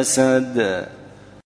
مسد